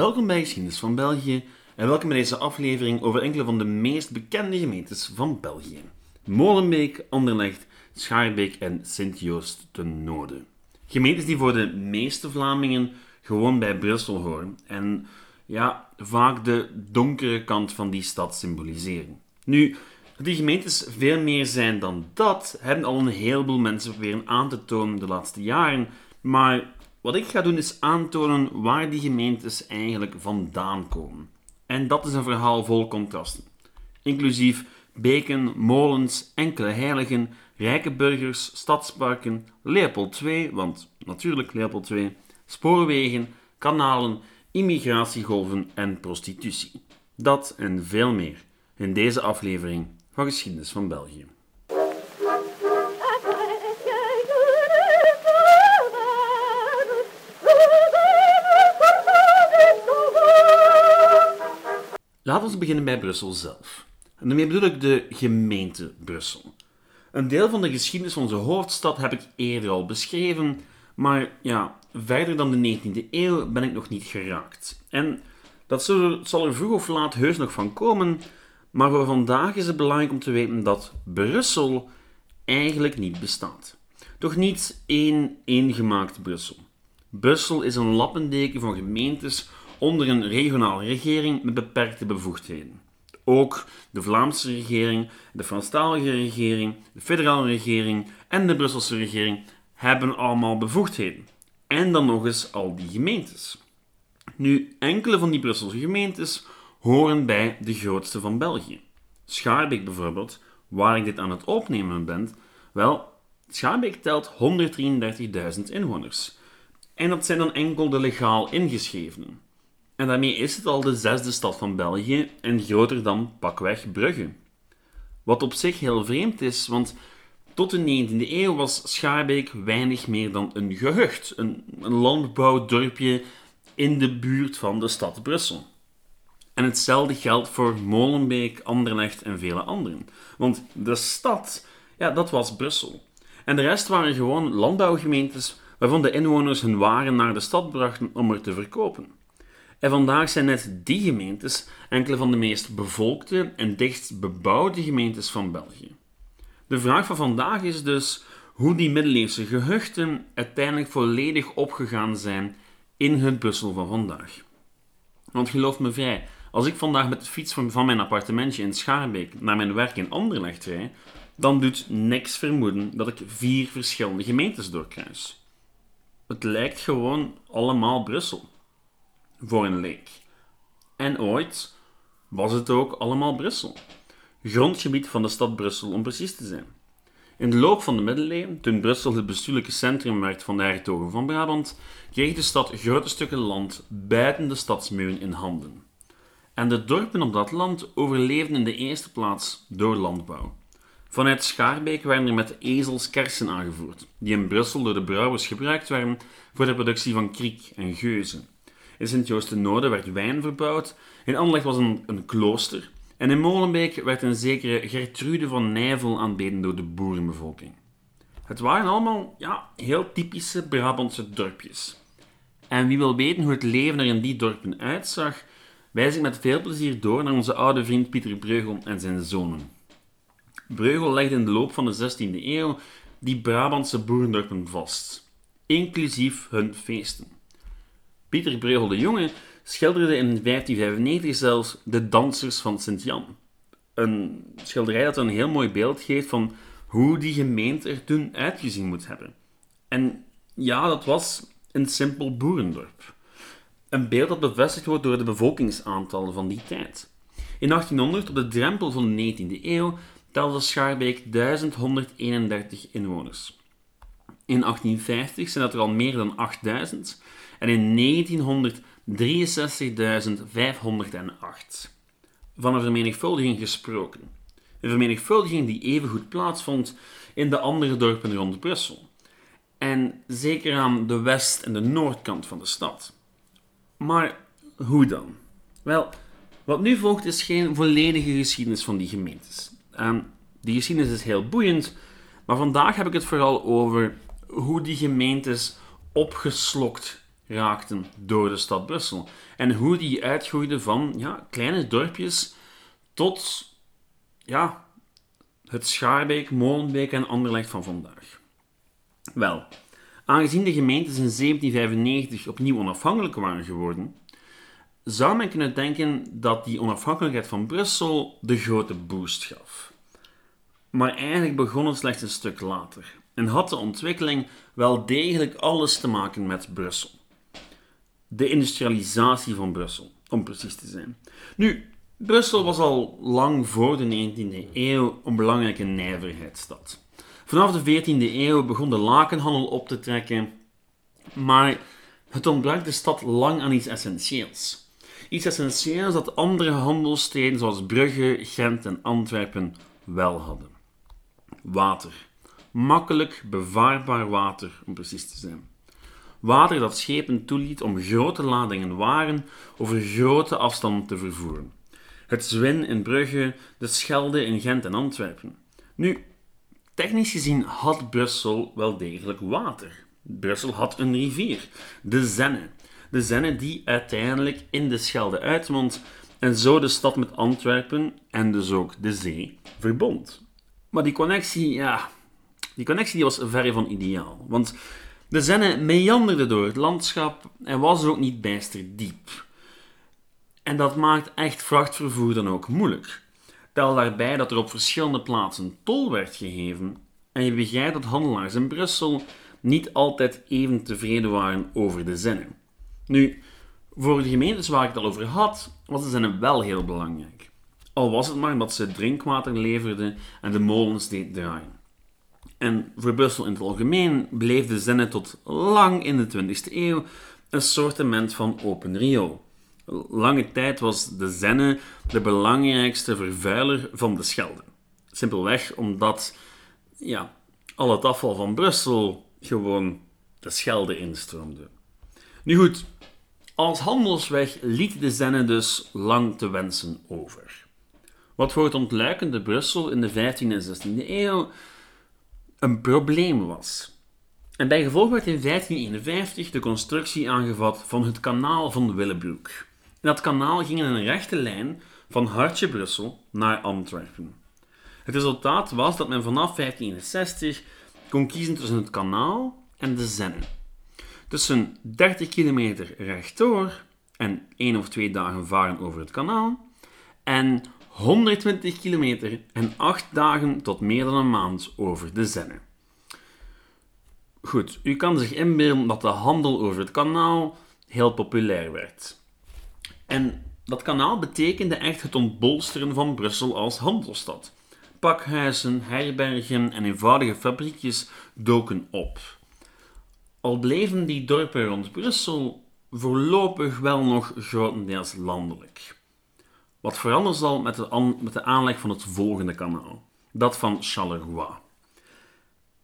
Welkom bij Geschiedenis van België en welkom bij deze aflevering over enkele van de meest bekende gemeentes van België. Molenbeek, Anderlecht, Schaarbeek en Sint-Joost ten Noorden. Gemeentes die voor de meeste Vlamingen gewoon bij Brussel horen en ja, vaak de donkere kant van die stad symboliseren. Nu, dat die gemeentes veel meer zijn dan dat, hebben al een heleboel mensen proberen aan te tonen de laatste jaren, maar wat ik ga doen is aantonen waar die gemeentes eigenlijk vandaan komen. En dat is een verhaal vol contrasten. Inclusief beken, molens, enkele heiligen, rijke burgers, stadsparken, Leopold II, want natuurlijk Leopold II, spoorwegen, kanalen, immigratiegolven en prostitutie. Dat en veel meer in deze aflevering van Geschiedenis van België. Laten we beginnen bij Brussel zelf. En daarmee bedoel ik de gemeente Brussel. Een deel van de geschiedenis van onze hoofdstad heb ik eerder al beschreven, maar ja, verder dan de 19e eeuw ben ik nog niet geraakt. En dat zal er vroeg of laat heus nog van komen, maar voor vandaag is het belangrijk om te weten dat Brussel eigenlijk niet bestaat. Toch niet één eengemaakt Brussel. Brussel is een lappendeken van gemeentes onder een regionale regering met beperkte bevoegdheden. Ook de Vlaamse regering, de Franstalige regering, de federale regering en de Brusselse regering hebben allemaal bevoegdheden. En dan nog eens al die gemeentes. Nu, enkele van die Brusselse gemeentes horen bij de grootste van België. Schaarbeek bijvoorbeeld, waar ik dit aan het opnemen ben, wel, Schaarbeek telt 133.000 inwoners. En dat zijn dan enkel de legaal ingeschrevenen. En daarmee is het al de zesde stad van België en groter dan pakweg Brugge. Wat op zich heel vreemd is, want tot de 19e eeuw was Schaarbeek weinig meer dan een gehucht, een, een landbouwdorpje in de buurt van de stad Brussel. En hetzelfde geldt voor Molenbeek, Anderlecht en vele anderen. Want de stad, ja, dat was Brussel. En de rest waren gewoon landbouwgemeentes waarvan de inwoners hun waren naar de stad brachten om er te verkopen. En vandaag zijn net die gemeentes enkele van de meest bevolkte en dichtst bebouwde gemeentes van België. De vraag van vandaag is dus hoe die middeleeuwse gehuchten uiteindelijk volledig opgegaan zijn in het Brussel van vandaag. Want geloof me vrij, als ik vandaag met de fiets van mijn appartementje in Schaarbeek naar mijn werk in Anderlecht rijd, dan doet niks vermoeden dat ik vier verschillende gemeentes doorkruis. Het lijkt gewoon allemaal Brussel voor een leek. En ooit was het ook allemaal Brussel. Grondgebied van de stad Brussel om precies te zijn. In de loop van de middeleeuwen, toen Brussel het bestuurlijke centrum werd van de hertogen van Brabant, kreeg de stad grote stukken land buiten de stadsmuren in handen. En de dorpen op dat land overleefden in de eerste plaats door landbouw. Vanuit Schaarbeek werden er met ezels kersen aangevoerd, die in Brussel door de brouwers gebruikt werden voor de productie van kriek en geuzen. In Sint-Joost-de-Noorden werd wijn verbouwd, in Anderlecht was een, een klooster en in Molenbeek werd een zekere Gertrude van Nijvel aanbeden door de boerenbevolking. Het waren allemaal ja, heel typische Brabantse dorpjes. En wie wil weten hoe het leven er in die dorpen uitzag, wijs ik met veel plezier door naar onze oude vriend Pieter Breugel en zijn zonen. Breugel legde in de loop van de 16e eeuw die Brabantse boerendorpen vast, inclusief hun feesten. Pieter Breugel de Jonge schilderde in 1595 zelfs De Dansers van Sint-Jan. Een schilderij dat een heel mooi beeld geeft van hoe die gemeente er toen uitgezien moet hebben. En ja, dat was een simpel boerendorp. Een beeld dat bevestigd wordt door de bevolkingsaantallen van die tijd. In 1800, op de drempel van de 19e eeuw, telde Schaarbeek 1131 inwoners. In 1850 zijn dat er al meer dan 8000 en in 1963.508. Van een vermenigvuldiging gesproken. Een vermenigvuldiging die evengoed plaatsvond in de andere dorpen rond Brussel. En zeker aan de west- en de noordkant van de stad. Maar hoe dan? Wel, wat nu volgt is geen volledige geschiedenis van die gemeentes. En die geschiedenis is heel boeiend, maar vandaag heb ik het vooral over hoe die gemeentes opgeslokt raakten door de stad Brussel. En hoe die uitgroeide van ja, kleine dorpjes tot ja, het Schaarbeek, Molenbeek en Anderlecht van vandaag. Wel, aangezien de gemeentes in 1795 opnieuw onafhankelijk waren geworden, zou men kunnen denken dat die onafhankelijkheid van Brussel de grote boost gaf. Maar eigenlijk begon het slechts een stuk later en had de ontwikkeling wel degelijk alles te maken met Brussel. De industrialisatie van Brussel, om precies te zijn. Nu, Brussel was al lang voor de 19e eeuw een belangrijke nijverheidsstad. Vanaf de 14e eeuw begon de lakenhandel op te trekken, maar het ontbrak de stad lang aan iets essentieels. Iets essentieels dat andere handelssteden zoals Brugge, Gent en Antwerpen wel hadden. Water. Makkelijk bevaarbaar water, om precies te zijn. Water dat schepen toeliet om grote ladingen waren over grote afstanden te vervoeren. Het Zwin in Brugge, de Schelde in Gent en Antwerpen. Nu, technisch gezien had Brussel wel degelijk water. Brussel had een rivier, de Zenne. De Zenne die uiteindelijk in de Schelde uitmondt en zo de stad met Antwerpen en dus ook de zee verbond. Maar die connectie, ja, die connectie die was verre van ideaal. Want de Zenne meanderde door het landschap en was ook niet bijster diep. En dat maakt echt vrachtvervoer dan ook moeilijk. Tel daarbij dat er op verschillende plaatsen tol werd gegeven en je begrijpt dat handelaars in Brussel niet altijd even tevreden waren over de Zenne. Nu, voor de gemeentes waar ik het al over had, was de Zenne wel heel belangrijk. Al was het maar omdat ze drinkwater leverden en de molens deed draaien. En voor Brussel in het algemeen bleef de Zenne tot lang in de 20e eeuw een soortement van open riool. Lange tijd was de Zenne de belangrijkste vervuiler van de Schelde. Simpelweg omdat ja, al het afval van Brussel gewoon de Schelde instroomde. Nu goed, als handelsweg liet de Zenne dus lang te wensen over. Wat voor het ontluikende Brussel in de 15e en 16e eeuw een probleem was. En bij gevolg werd in 1551 de constructie aangevat van het kanaal van Willebroek. Dat kanaal ging in een rechte lijn van Hartje Brussel naar Antwerpen. Het resultaat was dat men vanaf 1561 kon kiezen tussen het kanaal en de Zenne. Tussen 30 kilometer rechtdoor en één of twee dagen varen over het kanaal en 120 kilometer en 8 dagen tot meer dan een maand over de Zenne. Goed, u kan zich inbeelden dat de handel over het kanaal heel populair werd. En dat kanaal betekende echt het ontbolsteren van Brussel als handelsstad. Pakhuizen, herbergen en eenvoudige fabriekjes doken op. Al bleven die dorpen rond Brussel voorlopig wel nog grotendeels landelijk. Wat veranderen zal met de, met de aanleg van het volgende kanaal, dat van Charleroi.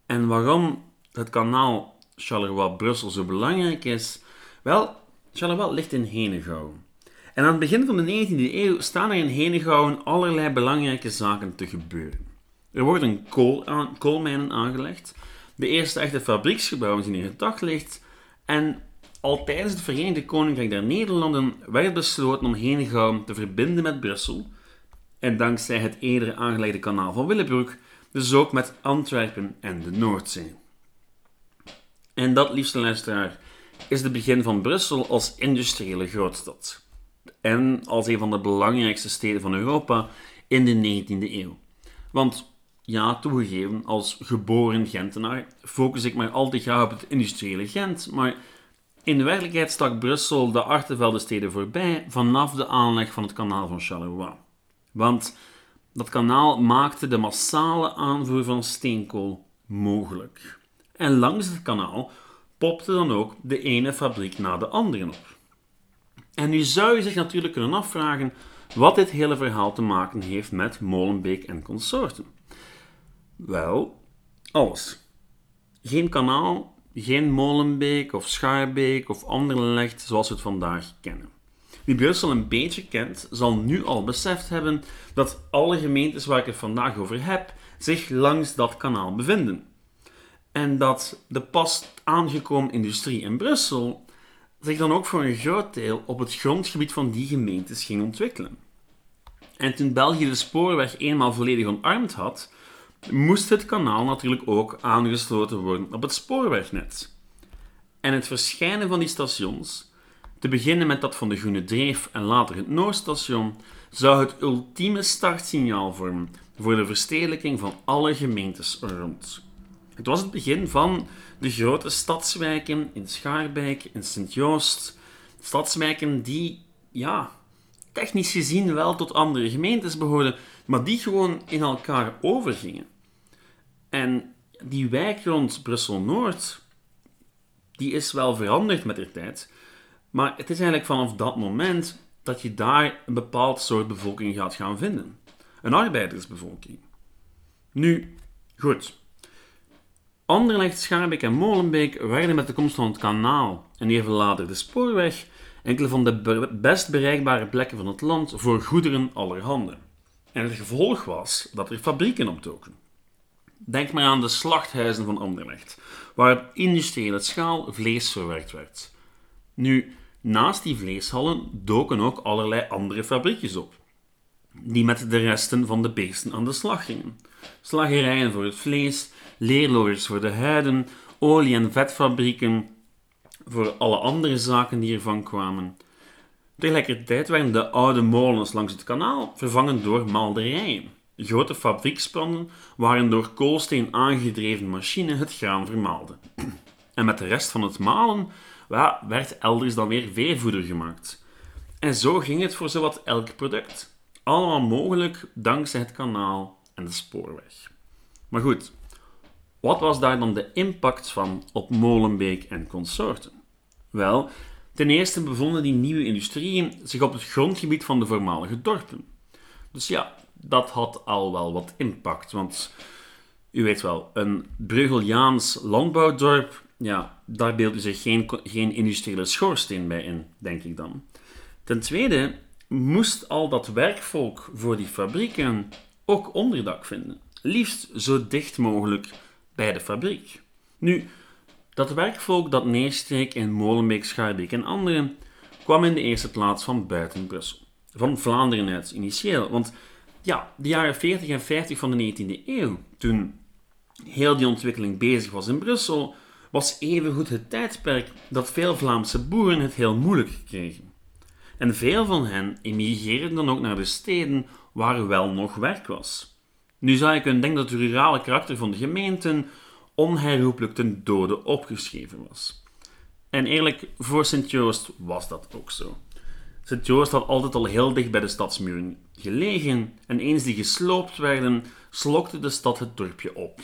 En waarom het kanaal Charleroi-Brussel zo belangrijk is? Wel, Charleroi ligt in Henegouwen. En aan het begin van de 19e eeuw staan er in Henegouwen allerlei belangrijke zaken te gebeuren. Er worden aan, koolmijnen aangelegd, de eerste echte fabrieksgebouwen zien in daglicht en al tijdens het Verenigde Koninkrijk der Nederlanden werd besloten om Henegouwen te verbinden met Brussel en dankzij het eerder aangelegde kanaal van Willebroek dus ook met Antwerpen en de Noordzee. En dat, liefste luisteraar, is het begin van Brussel als industriële grootstad en als een van de belangrijkste steden van Europa in de 19e eeuw. Want ja, toegegeven, als geboren Gentenaar focus ik mij altijd graag op het industriële Gent, maar in de werkelijkheid stak Brussel de Artevelde steden voorbij vanaf de aanleg van het kanaal van Charleroi. Want dat kanaal maakte de massale aanvoer van steenkool mogelijk. En langs het kanaal popte dan ook de ene fabriek na de andere op. En nu zou je zich natuurlijk kunnen afvragen wat dit hele verhaal te maken heeft met Molenbeek en consorten. Wel, alles. Geen kanaal, geen Molenbeek of Schaarbeek of Anderlecht zoals we het vandaag kennen. Wie Brussel een beetje kent, zal nu al beseft hebben dat alle gemeentes waar ik het vandaag over heb, zich langs dat kanaal bevinden. En dat de pas aangekomen industrie in Brussel zich dan ook voor een groot deel op het grondgebied van die gemeentes ging ontwikkelen. En toen België de spoorweg eenmaal volledig omarmd had, moest het kanaal natuurlijk ook aangesloten worden op het spoorwegnet. En het verschijnen van die stations, te beginnen met dat van de Groene Dreef en later het Noordstation, zou het ultieme startsignaal vormen voor de verstedelijking van alle gemeentes rond. Het was het begin van de grote stadswijken in Schaarbeek, in Sint-Joost. Stadswijken die, ja, technisch gezien wel tot andere gemeentes behoorden, maar die gewoon in elkaar overgingen. En die wijk rond Brussel-Noord, die is wel veranderd met de tijd, maar het is eigenlijk vanaf dat moment dat je daar een bepaald soort bevolking gaat gaan vinden. Een arbeidersbevolking. Nu, goed. Anderlecht, Schaarbeek en Molenbeek werden met de komst van het kanaal en even later de spoorweg enkele van de best bereikbare plekken van het land voor goederen allerhande. En het gevolg was dat er fabrieken opdoken. Denk maar aan de slachthuizen van Anderlecht, waar op industriële schaal vlees verwerkt werd. Nu, naast die vleeshallen doken ook allerlei andere fabriekjes op, die met de resten van de beesten aan de slag gingen. Slagerijen voor het vlees, leerlogers voor de huiden, olie- en vetfabrieken voor alle andere zaken die ervan kwamen. Tegelijkertijd werden de oude molens langs het kanaal vervangen door malderijen. Grote fabriekspannen waren door koolsteen aangedreven machine het graan vermaalden. En met de rest van het malen werd elders dan weer veevoeder gemaakt. En zo ging het voor zowat elk product. Allemaal mogelijk dankzij het kanaal en de spoorweg. Maar goed, wat was daar dan de impact van op Molenbeek en consorten? Wel, ten eerste bevonden die nieuwe industrieën zich op het grondgebied van de voormalige dorpen. Dus ja, dat had al wel wat impact, want u weet wel, een Breugeliaans landbouwdorp, ja, daar beeldt u zich geen, geen industriële schoorsteen bij in, denk ik dan. Ten tweede moest al dat werkvolk voor die fabrieken ook onderdak vinden, liefst zo dicht mogelijk bij de fabriek. Nu, dat werkvolk dat neerstreek in Molenbeek, Schaarbeek en anderen kwam in de eerste plaats van buiten Brussel. Van Vlaanderen uit initieel. Want ja, de jaren 40 en 50 van de 19e eeuw, toen heel die ontwikkeling bezig was in Brussel, was evengoed het tijdperk dat veel Vlaamse boeren het heel moeilijk kregen. En veel van hen emigreerden dan ook naar de steden waar wel nog werk was. Nu zou je kunnen denken dat het rurale karakter van de gemeenten onherroepelijk ten dode opgeschreven was. En eerlijk, voor Sint-Joost was dat ook zo. Sint-Joost had altijd al heel dicht bij de stadsmuren gelegen en eens die gesloopt werden, slokte de stad het dorpje op.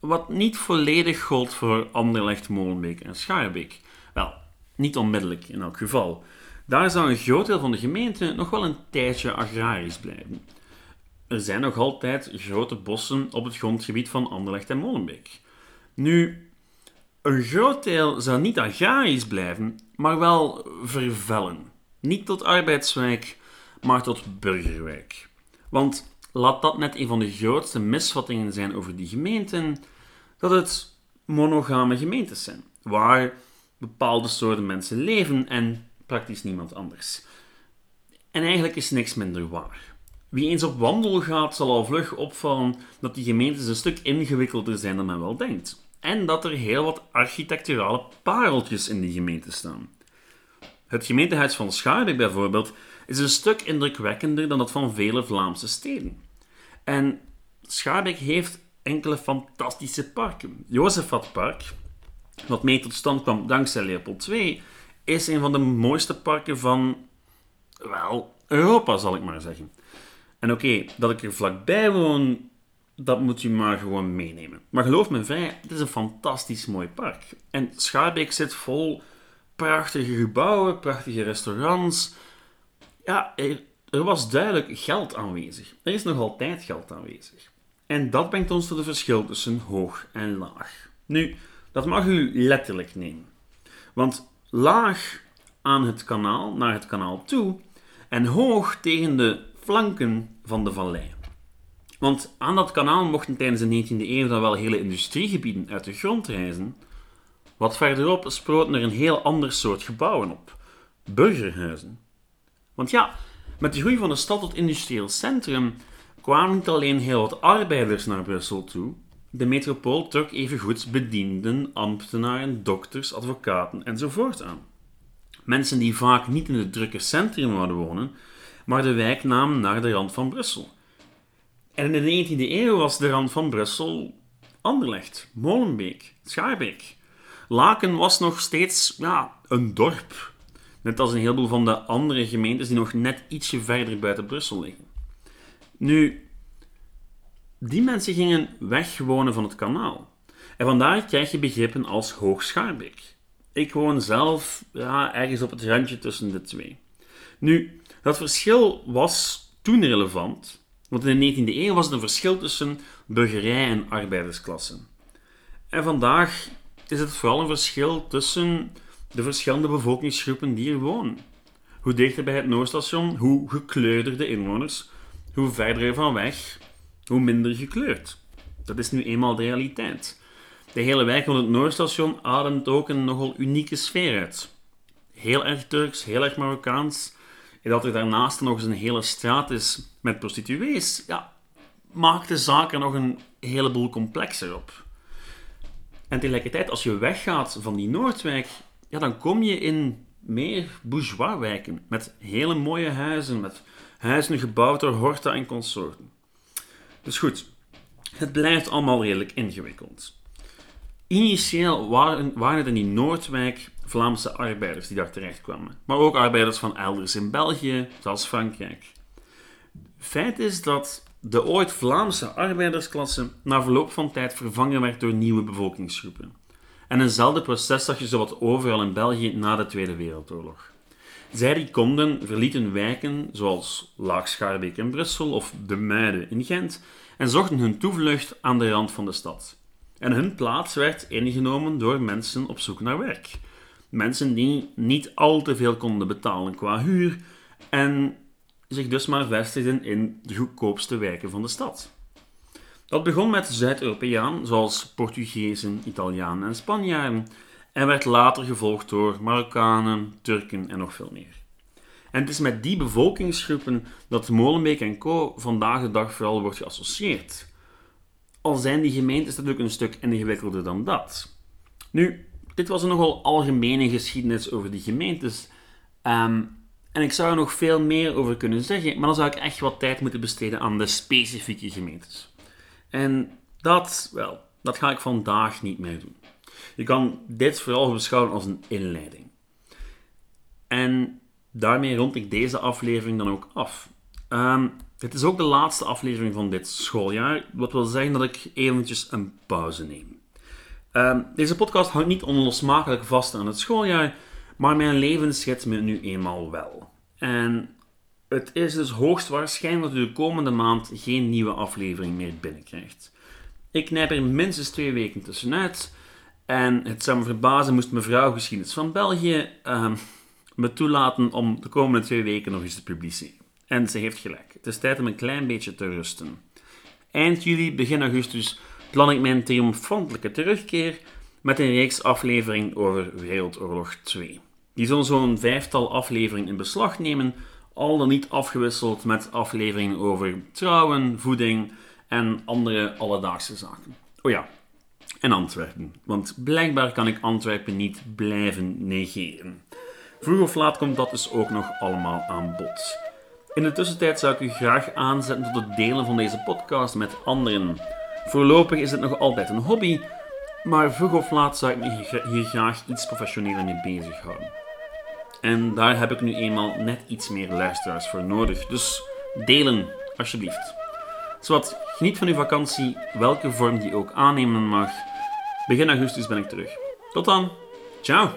Wat niet volledig gold voor Anderlecht, Molenbeek en Schaarbeek. Wel, niet onmiddellijk in elk geval. Daar zou een groot deel van de gemeente nog wel een tijdje agrarisch blijven. Er zijn nog altijd grote bossen op het grondgebied van Anderlecht en Molenbeek. Nu, een groot deel zou niet agrarisch blijven, maar wel vervellen. Niet tot arbeidswijk, maar tot burgerwijk. Want laat dat net een van de grootste misvattingen zijn over die gemeenten, dat het monogame gemeentes zijn, waar bepaalde soorten mensen leven en praktisch niemand anders. En eigenlijk is niks minder waar. Wie eens op wandel gaat, zal al vlug opvallen dat die gemeentes een stuk ingewikkelder zijn dan men wel denkt en dat er heel wat architecturale pareltjes in die gemeente staan. Het gemeentehuis van Schaarbeek bijvoorbeeld is een stuk indrukwekkender dan dat van vele Vlaamse steden. En Schaarbeek heeft enkele fantastische parken. Jozefat-park, wat mee tot stand kwam dankzij Leopold II, is een van de mooiste parken van, wel, Europa zal ik maar zeggen. En oké, dat ik er vlakbij woon, dat moet je maar gewoon meenemen. Maar geloof me vrij, het is een fantastisch mooi park. En Schaarbeek zit vol prachtige gebouwen, prachtige restaurants. Ja, er, was duidelijk geld aanwezig. Er is nog altijd geld aanwezig. En dat brengt ons tot het verschil tussen hoog en laag. Nu, dat mag u letterlijk nemen. Want laag aan het kanaal, naar het kanaal toe, en hoog tegen de flanken van de vallei. Want aan dat kanaal mochten tijdens de 19e eeuw dan wel hele industriegebieden uit de grond reizen, Wat verderop sproten er een heel ander soort gebouwen op. Burgerhuizen. Want ja, met de groei van de stad tot industrieel centrum kwamen niet alleen heel wat arbeiders naar Brussel toe, de metropool trok evengoed bedienden, ambtenaren, dokters, advocaten enzovoort aan. Mensen die vaak niet in het drukke centrum wouden wonen, maar de wijk namen naar de rand van Brussel. En in de 19e eeuw was de rand van Brussel Anderlecht, Molenbeek, Schaarbeek. Laken was nog steeds ja, een dorp. Net als een heleboel van de andere gemeentes die nog net ietsje verder buiten Brussel liggen. Nu, die mensen gingen wegwonen van het kanaal. En vandaar krijg je begrippen als Hoog-Schaarbeek. Ik woon zelf ja, ergens op het randje tussen de twee. Nu, dat verschil was toen relevant, want in de 19e eeuw was het een verschil tussen burgerij en arbeidersklassen. En vandaag is het vooral een verschil tussen de verschillende bevolkingsgroepen die er wonen. Hoe dichter bij het Noordstation, hoe gekleurder de inwoners, hoe verder van weg, hoe minder gekleurd. Dat is nu eenmaal de realiteit. De hele wijk rond het Noordstation ademt ook een nogal unieke sfeer uit. Heel erg Turks, heel erg Marokkaans. En dat er daarnaast nog eens een hele straat is met prostituees, ja, maakt de zaken nog een heleboel complexer op. En tegelijkertijd, als je weggaat van die Noordwijk, ja, dan kom je in meer bourgeoiswijken. Met hele mooie huizen, met huizen gebouwd door Horta en consorten. Dus goed, het blijft allemaal redelijk ingewikkeld. Initieel waren, waren het in die Noordwijk Vlaamse arbeiders die daar terecht kwamen, maar ook arbeiders van elders in België, zoals Frankrijk. Feit is dat de ooit Vlaamse arbeidersklasse na verloop van tijd vervangen werd door nieuwe bevolkingsgroepen. En eenzelfde proces zag je zowat overal in België na de Tweede Wereldoorlog. Zij die konden verlieten wijken zoals Laagschaarbeek in Brussel of De Muiden in Gent en zochten hun toevlucht aan de rand van de stad. En hun plaats werd ingenomen door mensen op zoek naar werk. Mensen die niet al te veel konden betalen qua huur en zich dus maar vestigden in de goedkoopste wijken van de stad. Dat begon met Zuid-Europeanen zoals Portugezen, Italianen en Spanjaarden en werd later gevolgd door Marokkanen, Turken en nog veel meer. En het is met die bevolkingsgroepen dat Molenbeek en Co. vandaag de dag vooral wordt geassocieerd. Al zijn die gemeentes natuurlijk een stuk ingewikkelder dan dat. Nu, dit was een nogal algemene geschiedenis over die gemeentes. Ehm, en ik zou er nog veel meer over kunnen zeggen, maar dan zou ik echt wat tijd moeten besteden aan de specifieke gemeentes. En dat, wel, dat ga ik vandaag niet meer doen. Je kan dit vooral beschouwen als een inleiding. En daarmee rond ik deze aflevering dan ook af. Um, het is ook de laatste aflevering van dit schooljaar, wat wil zeggen dat ik eventjes een pauze neem. Ehm, deze podcast hangt niet onlosmakelijk vast aan het schooljaar, maar mijn leven schikt me nu eenmaal wel. En het is dus hoogstwaarschijnlijk dat u de komende maand geen nieuwe aflevering meer binnenkrijgt. Ik knijp er minstens twee weken tussenuit. En het zou me verbazen moest mevrouw Geschiedenis van België uh, me toelaten om de komende twee weken nog eens te publiceren. En ze heeft gelijk. Het is tijd om een klein beetje te rusten. Eind juli, begin augustus plan ik mijn triomfantelijke terugkeer met een reeks afleveringen over Wereldoorlog 2. Die zullen zo'n vijftal afleveringen in beslag nemen, al dan niet afgewisseld met afleveringen over trouwen, voeding en andere alledaagse zaken. Oh ja, en Antwerpen, want blijkbaar kan ik Antwerpen niet blijven negeren. Vroeg of laat komt dat dus ook nog allemaal aan bod. In de tussentijd zou ik u graag aanzetten tot het delen van deze podcast met anderen. Voorlopig is het nog altijd een hobby, maar vroeg of laat zou ik me hier graag iets professioneler mee bezighouden. En daar heb ik nu eenmaal net iets meer luisteraars voor nodig. Dus delen, alsjeblieft. Zowat, geniet van uw vakantie, welke vorm die ook aannemen mag. Begin augustus ben ik terug. Tot dan. Ciao.